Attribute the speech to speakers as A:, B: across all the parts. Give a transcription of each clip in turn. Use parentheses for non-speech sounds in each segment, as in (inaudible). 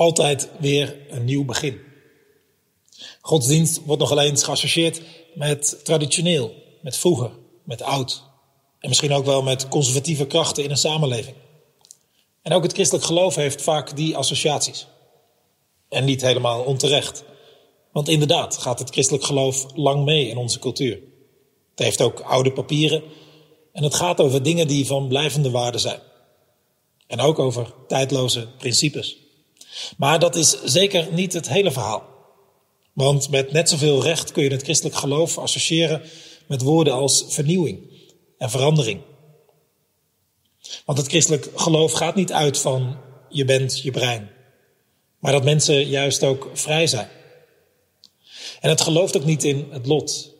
A: Altijd weer een nieuw begin. Godsdienst wordt nog alleen geassocieerd met traditioneel, met vroeger, met oud. En misschien ook wel met conservatieve krachten in een samenleving. En ook het christelijk geloof heeft vaak die associaties. En niet helemaal onterecht. Want inderdaad gaat het christelijk geloof lang mee in onze cultuur. Het heeft ook oude papieren en het gaat over dingen die van blijvende waarde zijn. En ook over tijdloze principes. Maar dat is zeker niet het hele verhaal. Want met net zoveel recht kun je het christelijk geloof associëren met woorden als vernieuwing en verandering. Want het christelijk geloof gaat niet uit van je bent je brein, maar dat mensen juist ook vrij zijn. En het gelooft ook niet in het lot,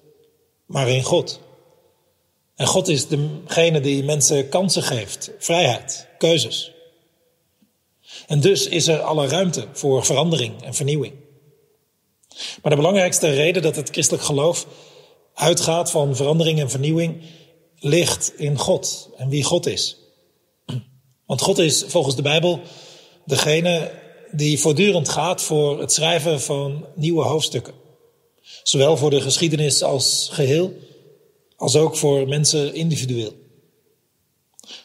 A: maar in God. En God is degene die mensen kansen geeft, vrijheid, keuzes. En dus is er alle ruimte voor verandering en vernieuwing. Maar de belangrijkste reden dat het christelijk geloof uitgaat van verandering en vernieuwing ligt in God en wie God is. Want God is volgens de Bijbel degene die voortdurend gaat voor het schrijven van nieuwe hoofdstukken. Zowel voor de geschiedenis als geheel, als ook voor mensen individueel.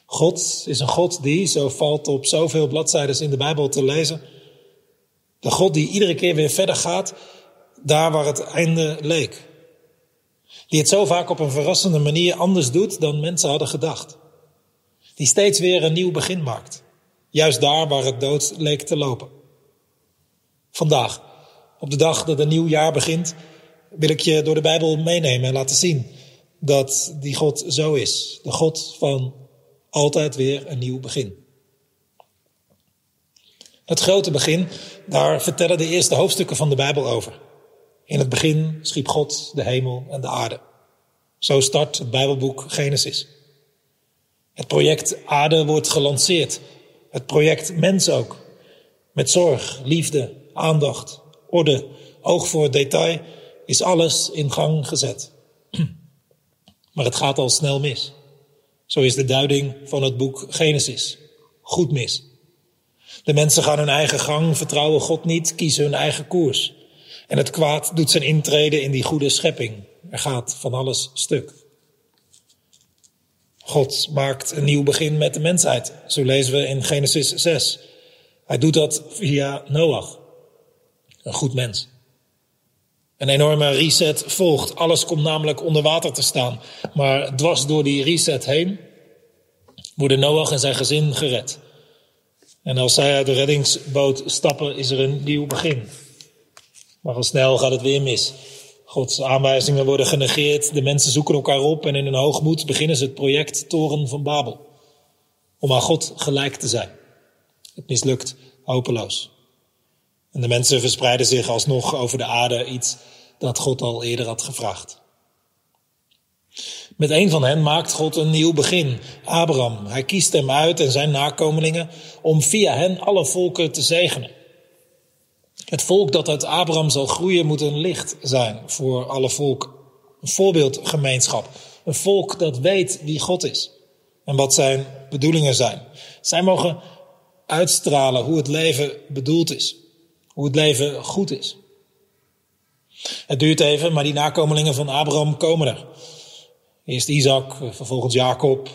A: God is een God die, zo valt op zoveel bladzijden in de Bijbel te lezen, de God die iedere keer weer verder gaat daar waar het einde leek. Die het zo vaak op een verrassende manier anders doet dan mensen hadden gedacht. Die steeds weer een nieuw begin maakt. Juist daar waar het dood leek te lopen. Vandaag, op de dag dat een nieuw jaar begint, wil ik je door de Bijbel meenemen en laten zien dat die God zo is. De God van altijd weer een nieuw begin. Het grote begin, daar vertellen de eerste hoofdstukken van de Bijbel over. In het begin schiep God de hemel en de aarde. Zo start het Bijbelboek Genesis. Het project Aarde wordt gelanceerd. Het project Mens ook. Met zorg, liefde, aandacht, orde, oog voor detail is alles in gang gezet. (clears throat) Maar het gaat al snel mis. Zo is de duiding van het boek Genesis. Goed mis. De mensen gaan hun eigen gang, vertrouwen God niet, kiezen hun eigen koers. En het kwaad doet zijn intrede in die goede schepping. Er gaat van alles stuk. God maakt een nieuw begin met de mensheid. Zo lezen we in Genesis 6. Hij doet dat via Noach. Een goed mens. Een enorme reset volgt. Alles komt namelijk onder water te staan. Maar dwars door die reset heen worden Noach en zijn gezin gered. En als zij uit de reddingsboot stappen, is er een nieuw begin. Maar al snel gaat het weer mis. Gods aanwijzingen worden genegeerd, de mensen zoeken elkaar op en in hun hoogmoed beginnen ze het project Toren van Babel. Om aan God gelijk te zijn. Het mislukt hopeloos. En de mensen verspreiden zich alsnog over de aarde, iets dat God al eerder had gevraagd. Met een van hen maakt God een nieuw begin, Abraham. Hij kiest hem uit en zijn nakomelingen om via hen alle volken te zegenen. Het volk dat uit Abraham zal groeien moet een licht zijn voor alle volken. Een voorbeeldgemeenschap. Een volk dat weet wie God is en wat zijn bedoelingen zijn. Zij mogen uitstralen hoe het leven bedoeld is. Hoe het leven goed is. Het duurt even, maar die nakomelingen van Abraham komen er. Eerst Isaac, vervolgens Jacob.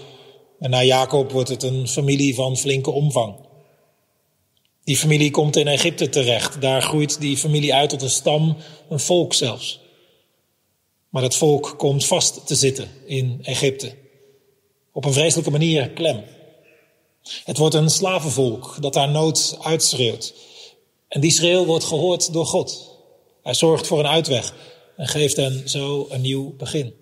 A: En na Jacob wordt het een familie van flinke omvang. Die familie komt in Egypte terecht. Daar groeit die familie uit tot een stam, een volk zelfs. Maar dat volk komt vast te zitten in Egypte. Op een vreselijke manier klem. Het wordt een slavenvolk dat daar nood uitschreeuwt. En schreeuw wordt gehoord door God. Hij zorgt voor een uitweg en geeft hen zo een nieuw begin.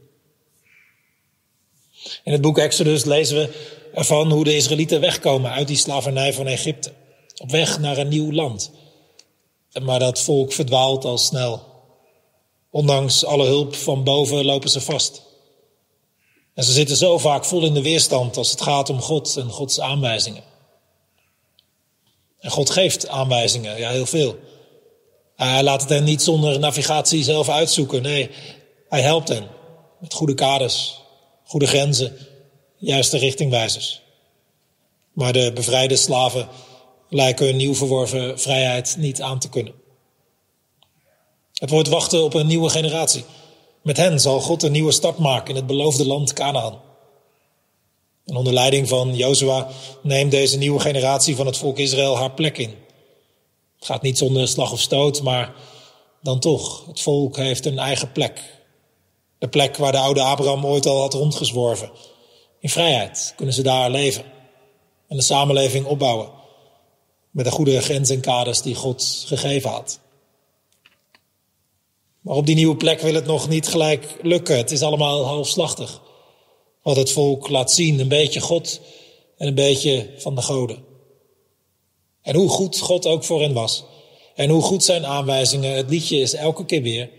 A: In het boek Exodus lezen we ervan hoe de Israëlieten wegkomen uit die slavernij van Egypte. Op weg naar een nieuw land. Maar dat volk verdwaalt al snel. Ondanks alle hulp van boven lopen ze vast. En ze zitten zo vaak vol in de weerstand als het gaat om God en Gods aanwijzingen. En God geeft aanwijzingen, ja, heel veel. Hij laat het hen niet zonder navigatie zelf uitzoeken. Nee, hij helpt hen met goede kaders, goede grenzen, juiste richtingwijzers. Maar de bevrijde slaven lijken hun nieuw verworven vrijheid niet aan te kunnen. Het wordt wachten op een nieuwe generatie. Met hen zal God een nieuwe start maken in het beloofde land Canaan. En onder leiding van Jozua neemt deze nieuwe generatie van het volk Israël haar plek in. Het gaat niet zonder slag of stoot, maar dan toch, het volk heeft een eigen plek. De plek waar de oude Abraham ooit al had rondgezworven. In vrijheid kunnen ze daar leven en de samenleving opbouwen. Met de goede grenzen en kaders die God gegeven had. Maar op die nieuwe plek wil het nog niet gelijk lukken. Het is allemaal halfslachtig. Wat het volk laat zien, een beetje God en een beetje van de goden. En hoe goed God ook voor hen was. En hoe goed zijn aanwijzingen. Het liedje is elke keer weer.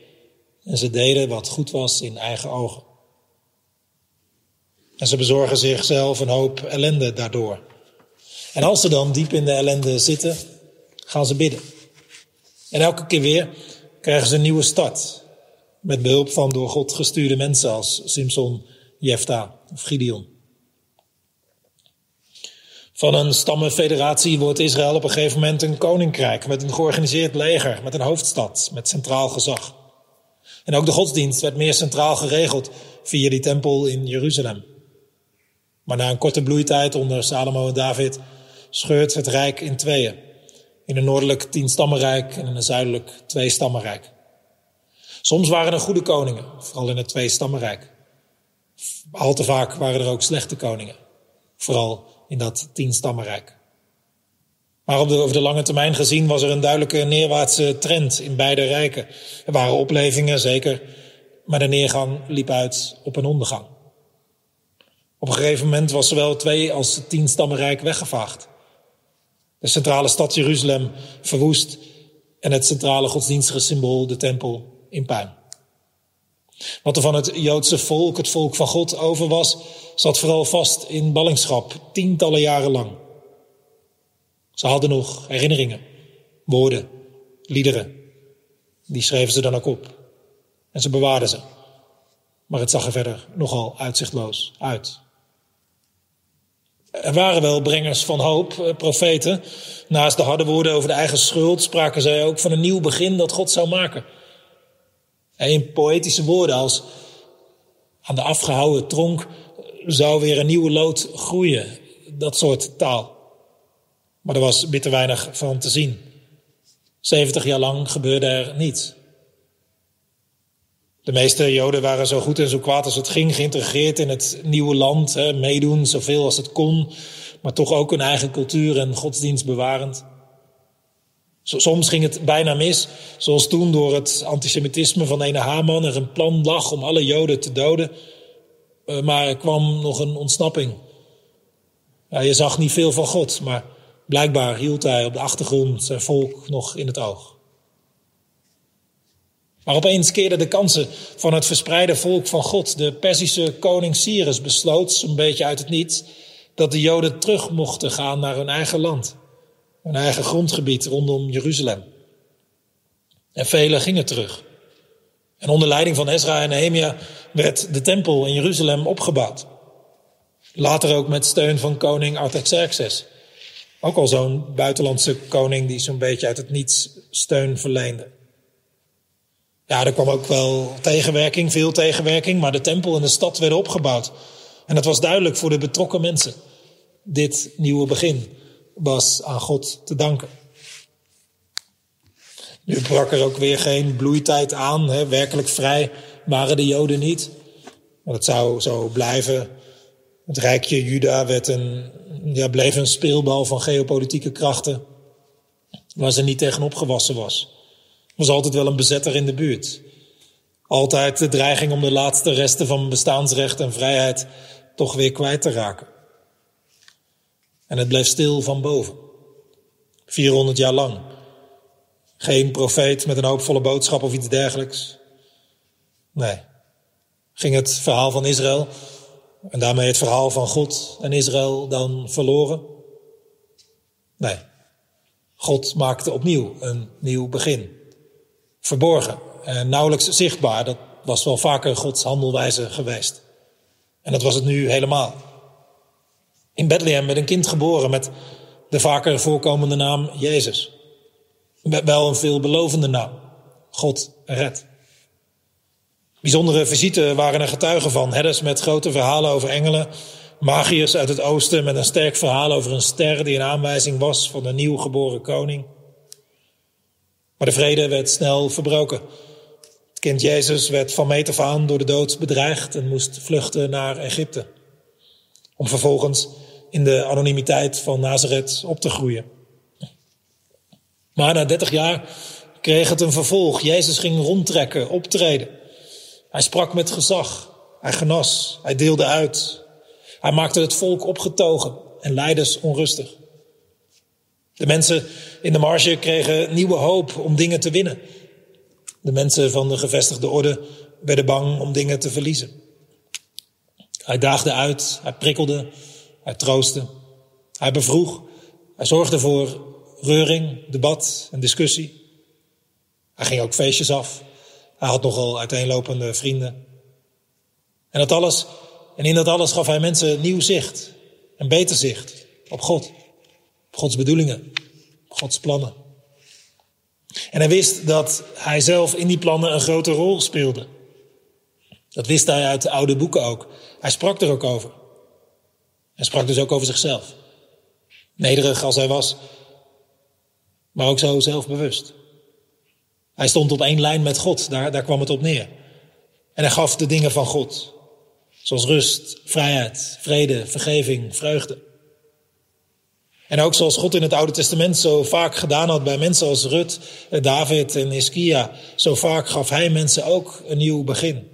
A: En ze deden wat goed was in eigen ogen. En ze bezorgen zichzelf een hoop ellende daardoor. En als ze dan diep in de ellende zitten, gaan ze bidden. En elke keer weer krijgen ze een nieuwe start. Met behulp van door God gestuurde mensen als Simson, Jefta of. Van een stammenfederatie wordt Israël op een gegeven moment een koninkrijk met een georganiseerd leger, met een hoofdstad, met centraal gezag. En ook de godsdienst werd meer centraal geregeld via die tempel in Jeruzalem. Maar na een korte bloeitijd onder Salomo en David scheurt het rijk in tweeën. In een noordelijk tienstammenrijk en in een zuidelijk tweestammenrijk. Soms waren er goede koningen, vooral in het tweestammenrijk. Al te vaak waren er ook slechte koningen, vooral in dat tienstammenrijk. Maar over de lange termijn gezien was er een duidelijke neerwaartse trend in beide rijken. Er waren oplevingen, zeker, maar de neergang liep uit op een ondergang. Op een gegeven moment was zowel het twee als het tienstammenrijk weggevaagd. De centrale stad Jeruzalem verwoest en het centrale godsdienstige symbool, de tempel, in puin. Wat er van het Joodse volk, het volk van God, over was, zat vooral vast in ballingschap, tientallen jaren lang. Ze hadden nog herinneringen, woorden, liederen. Die schreven ze dan ook op. En ze bewaarden ze. Maar het zag er verder nogal uitzichtloos uit. Er waren wel brengers van hoop, eh, profeten. Naast de harde woorden over de eigen schuld spraken zij ook van een nieuw begin dat God zou maken. In poëtische woorden als aan de afgehouwen tronk zou weer een nieuwe lood groeien. Dat soort taal. Maar er was bitter weinig van te zien. 70 jaar lang gebeurde er niets. De meeste Joden waren zo goed en zo kwaad als het ging, geïntegreerd in het nieuwe land, hè, meedoen zoveel als het kon, maar toch ook hun eigen cultuur en godsdienst bewarend. Soms ging het bijna mis, zoals toen door het antisemitisme van ene Haman er een plan lag om alle Joden te doden, eh, maar er kwam nog een ontsnapping. Ja, je zag niet veel van God, maar blijkbaar hield hij op de achtergrond zijn volk nog in het oog. Maar opeens keerden de kansen van het verspreide volk van God. De Persische koning Cyrus besloot, zo'n beetje uit het niets, dat de Joden terug mochten gaan naar hun eigen land. Hun eigen grondgebied rondom Jeruzalem. En velen gingen terug. En onder leiding van Ezra en Nehemia werd de tempel in Jeruzalem opgebouwd. Later ook met steun van koning Artaxerxes. Ook al zo'n buitenlandse koning die zo'n beetje uit het niets steun verleende. Ja, er kwam ook wel tegenwerking, veel tegenwerking, maar de tempel en de stad werden opgebouwd. En het was duidelijk voor de betrokken mensen. Dit nieuwe begin was aan God te danken. Nu brak er ook weer geen bloeitijd aan. Hè. Werkelijk vrij waren de Joden niet. Maar het zou zo blijven. Het rijkje Juda werd een, ja, bleef een speelbal van geopolitieke krachten. Waar ze niet tegen opgewassen was was altijd wel een bezetter in de buurt. Altijd de dreiging om de laatste resten van bestaansrecht en vrijheid toch weer kwijt te raken. En het bleef stil van boven. 400 jaar lang. Geen profeet met een hoopvolle boodschap of iets dergelijks. Nee. Ging het verhaal van Israël en daarmee het verhaal van God en Israël dan verloren? Nee. God maakte opnieuw een nieuw begin verborgen en nauwelijks zichtbaar. Dat was wel vaker Gods handelwijze geweest. En dat was het nu helemaal. In Bethlehem werd een kind geboren met de vaker voorkomende naam Jezus. Wel een veelbelovende naam. God red. Bijzondere visite waren er getuigen van. Herders met grote verhalen over engelen. Magiërs uit het oosten met een sterk verhaal over een ster die een aanwijzing was van de nieuw geboren koning. Maar de vrede werd snel verbroken. Het kind Jezus werd van meet af aan door de dood bedreigd en moest vluchten naar Egypte. Om vervolgens in de anonimiteit van Nazareth op te groeien. Maar na dertig jaar kreeg het een vervolg. Jezus ging rondtrekken, optreden. Hij sprak met gezag. Hij genas. Hij deelde uit. Hij maakte het volk opgetogen en leiders onrustig. De mensen in de marge kregen nieuwe hoop om dingen te winnen. De mensen van de gevestigde orde werden bang om dingen te verliezen. Hij daagde uit, hij prikkelde, hij troostte, hij bevroeg, hij zorgde voor reuring, debat en discussie. Hij ging ook feestjes af. Hij had nogal uiteenlopende vrienden. En dat alles, en in dat alles gaf hij mensen nieuw zicht, een beter zicht op God, op Gods bedoelingen, op Gods plannen. En hij wist dat hij zelf in die plannen een grote rol speelde. Dat wist hij uit de oude boeken ook. Hij sprak er ook over. Hij sprak dus ook over zichzelf. Nederig als hij was, maar ook zo zelfbewust. Hij stond op één lijn met God, daar, daar kwam het op neer. En hij gaf de dingen van God, zoals rust, vrijheid, vrede, vergeving, vreugde. En ook zoals God in het Oude Testament zo vaak gedaan had bij mensen als Rut, David en Hiskia, zo vaak gaf hij mensen ook een nieuw begin.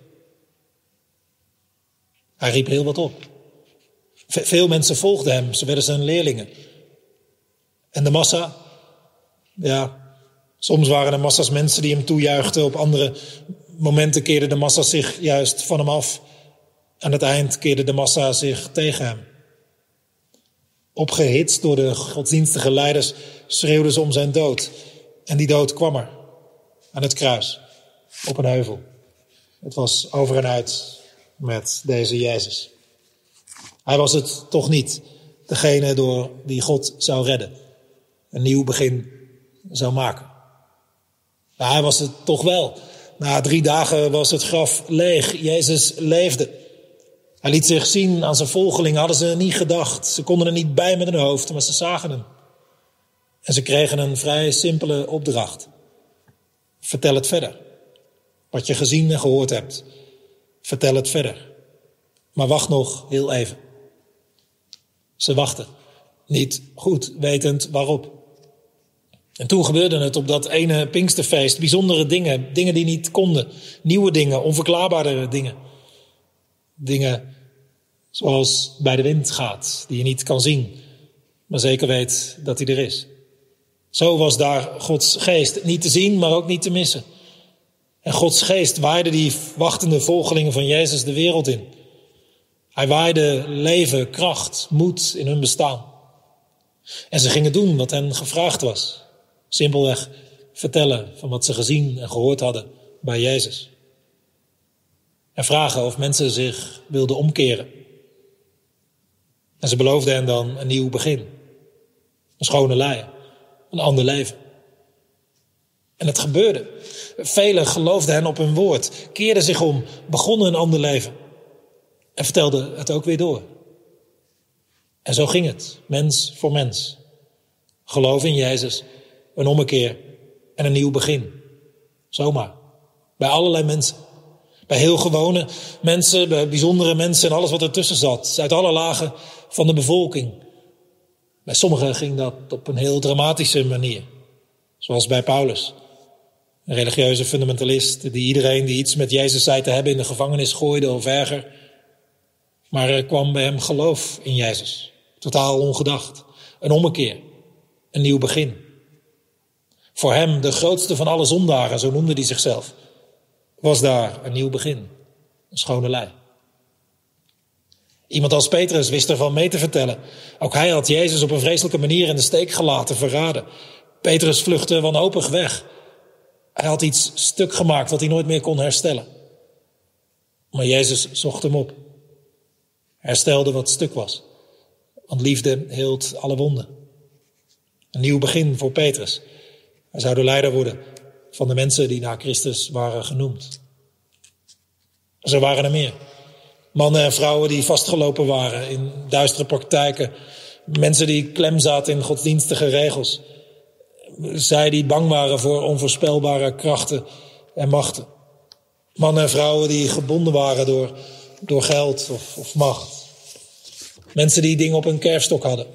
A: Hij riep heel wat op. Veel mensen volgden hem, ze werden zijn leerlingen. En de massa, ja, soms waren er massa's mensen die hem toejuichten, op andere momenten keerden de massa zich juist van hem af. Aan het eind keerde de massa zich tegen hem. Opgehitst door de godsdienstige leiders schreeuwden ze om zijn dood. En die dood kwam er. Aan het kruis. Op een heuvel. Het was over en uit met deze Jezus. Hij was het toch niet. Degene door wie God zou redden. Een nieuw begin zou maken. Maar hij was het toch wel. Na drie dagen was het graf leeg. Jezus leefde. Hij liet zich zien aan zijn volgelingen, hadden ze niet gedacht. Ze konden er niet bij met hun hoofd, maar ze zagen hem. En ze kregen een vrij simpele opdracht. Vertel het verder. Wat je gezien en gehoord hebt. Vertel het verder. Maar wacht nog heel even. Ze wachten. Niet goed wetend waarop. En toen gebeurde het op dat ene Pinksterfeest. Bijzondere dingen. Dingen die niet konden. Nieuwe dingen. Onverklaarbare dingen. Dingen zoals bij de wind gaat, die je niet kan zien, maar zeker weet dat hij er is. Zo was daar Gods geest niet te zien, maar ook niet te missen. En Gods geest waaide die wachtende volgelingen van Jezus de wereld in. Hij waaide leven, kracht, moed in hun bestaan. En ze gingen doen wat hen gevraagd was. Simpelweg vertellen van wat ze gezien en gehoord hadden bij Jezus. En vragen of mensen zich wilden omkeren. En ze beloofden hen dan een nieuw begin. Een schone lei. Een ander leven. En het gebeurde. Velen geloofden hen op hun woord, keerden zich om, begonnen een ander leven. En vertelden het ook weer door. En zo ging het, mens voor mens. Geloof in Jezus, een ommekeer en een nieuw begin. Zomaar. Bij allerlei mensen. Bij heel gewone mensen, bij bijzondere mensen en alles wat ertussen zat. Uit alle lagen van de bevolking. Bij sommigen ging dat op een heel dramatische manier. Zoals bij Paulus. Een religieuze fundamentalist die iedereen die iets met Jezus zei te hebben in de gevangenis gooide of erger. Maar er kwam bij hem geloof in Jezus. Totaal ongedacht. Een ommekeer. Een nieuw begin. Voor hem, de grootste van alle zondaren, zo noemde hij zichzelf was daar een nieuw begin. Een schone lei. Iemand als Petrus wist ervan mee te vertellen. Ook hij had Jezus op een vreselijke manier in de steek gelaten, verraden. Petrus vluchtte wanhopig weg. Hij had iets stuk gemaakt wat hij nooit meer kon herstellen. Maar Jezus zocht hem op. Herstelde wat stuk was. Want liefde hield alle wonden. Een nieuw begin voor Petrus. Hij zou de leider worden van de mensen die naar Christus waren genoemd. Zo waren er meer. Mannen en vrouwen die vastgelopen waren in duistere praktijken. Mensen die klem zaten in godsdienstige regels. Zij die bang waren voor onvoorspelbare krachten en machten. Mannen en vrouwen die gebonden waren door, door geld of, of macht. Mensen die dingen op een kerfstok hadden.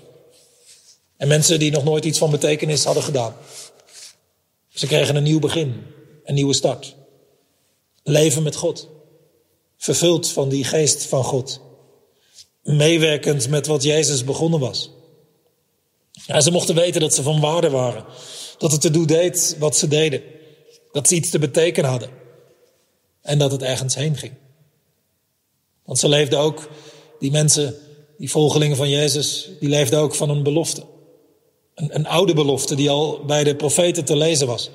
A: En mensen die nog nooit iets van betekenis hadden gedaan. Ze kregen een nieuw begin, een nieuwe start. Leven met God. Vervuld van die geest van God. Meewerkend met wat Jezus begonnen was. Ze mochten weten dat ze van waarde waren. Dat het ertoe deed wat ze deden. Dat ze iets te betekenen hadden. En dat het ergens heen ging. Want ze leefden ook, die mensen, die volgelingen van Jezus, die leefden ook van een belofte. Een, een oude belofte die al bij de profeten te lezen was.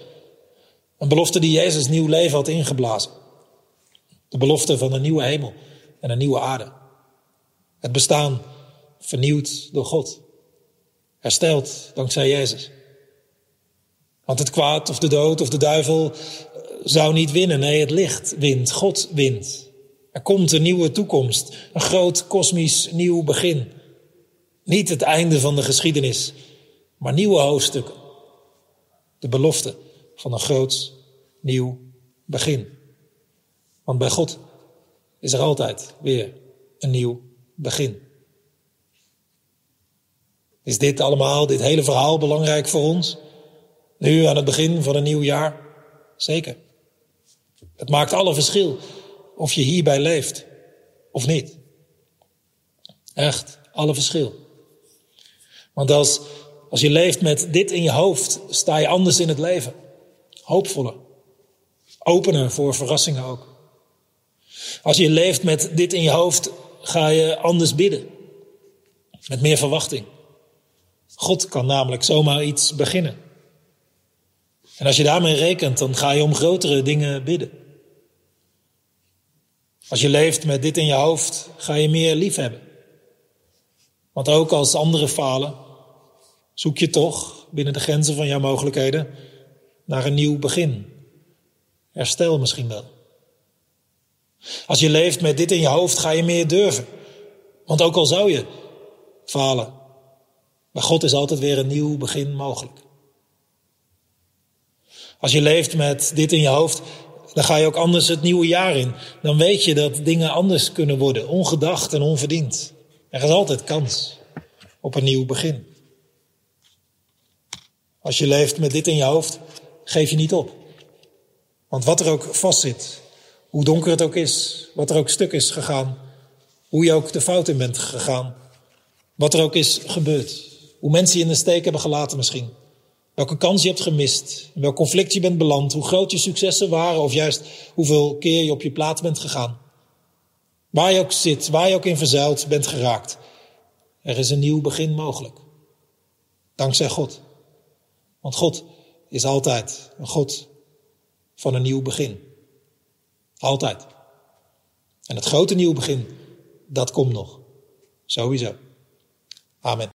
A: Een belofte die Jezus nieuw leven had ingeblazen. De belofte van een nieuwe hemel en een nieuwe aarde. Het bestaan vernieuwd door God. Hersteld dankzij Jezus. Want het kwaad of de dood of de duivel eh, zou niet winnen. Nee, het licht wint. God wint. Er komt een nieuwe toekomst. Een groot kosmisch nieuw begin. Niet het einde van de geschiedenis, maar nieuwe hoofdstukken. De belofte van een groot nieuw begin. Want bij God is er altijd weer een nieuw begin. Is dit allemaal, dit hele verhaal belangrijk voor ons? Nu aan het begin van een nieuw jaar? Zeker. Het maakt alle verschil of je hierbij leeft of niet. Echt, alle verschil. Want als, als je leeft met dit in je hoofd, sta je anders in het leven. Hoopvoller. Opener voor verrassingen ook. Als je leeft met dit in je hoofd, ga je anders bidden. Met meer verwachting. God kan namelijk zomaar iets beginnen. En als je daarmee rekent, dan ga je om grotere dingen bidden. Als je leeft met dit in je hoofd, ga je meer lief hebben. Want ook als anderen falen, zoek je toch binnen de grenzen van jouw mogelijkheden naar een nieuw begin. Herstel misschien wel. Als je leeft met dit in je hoofd, ga je meer durven. Want ook al zou je falen, bij God is altijd weer een nieuw begin mogelijk. Als je leeft met dit in je hoofd, dan ga je ook anders het nieuwe jaar in. Dan weet je dat dingen anders kunnen worden, ongedacht en onverdiend. Er is altijd kans op een nieuw begin. Als je leeft met dit in je hoofd, geef je niet op. Want wat er ook vastzit, hoe donker het ook is, wat er ook stuk is gegaan, hoe je ook de fout in bent gegaan, wat er ook is gebeurd, hoe mensen je in de steek hebben gelaten misschien, welke kans je hebt gemist, in welk conflict je bent beland, hoe groot je successen waren of juist hoeveel keer je op je plaats bent gegaan. Waar je ook zit, waar je ook in verzuild bent geraakt, er is een nieuw begin mogelijk. Dankzij God. Want God is altijd een God van een nieuw begin. Altijd. En het grote nieuw begin, dat komt nog. Sowieso. Amen.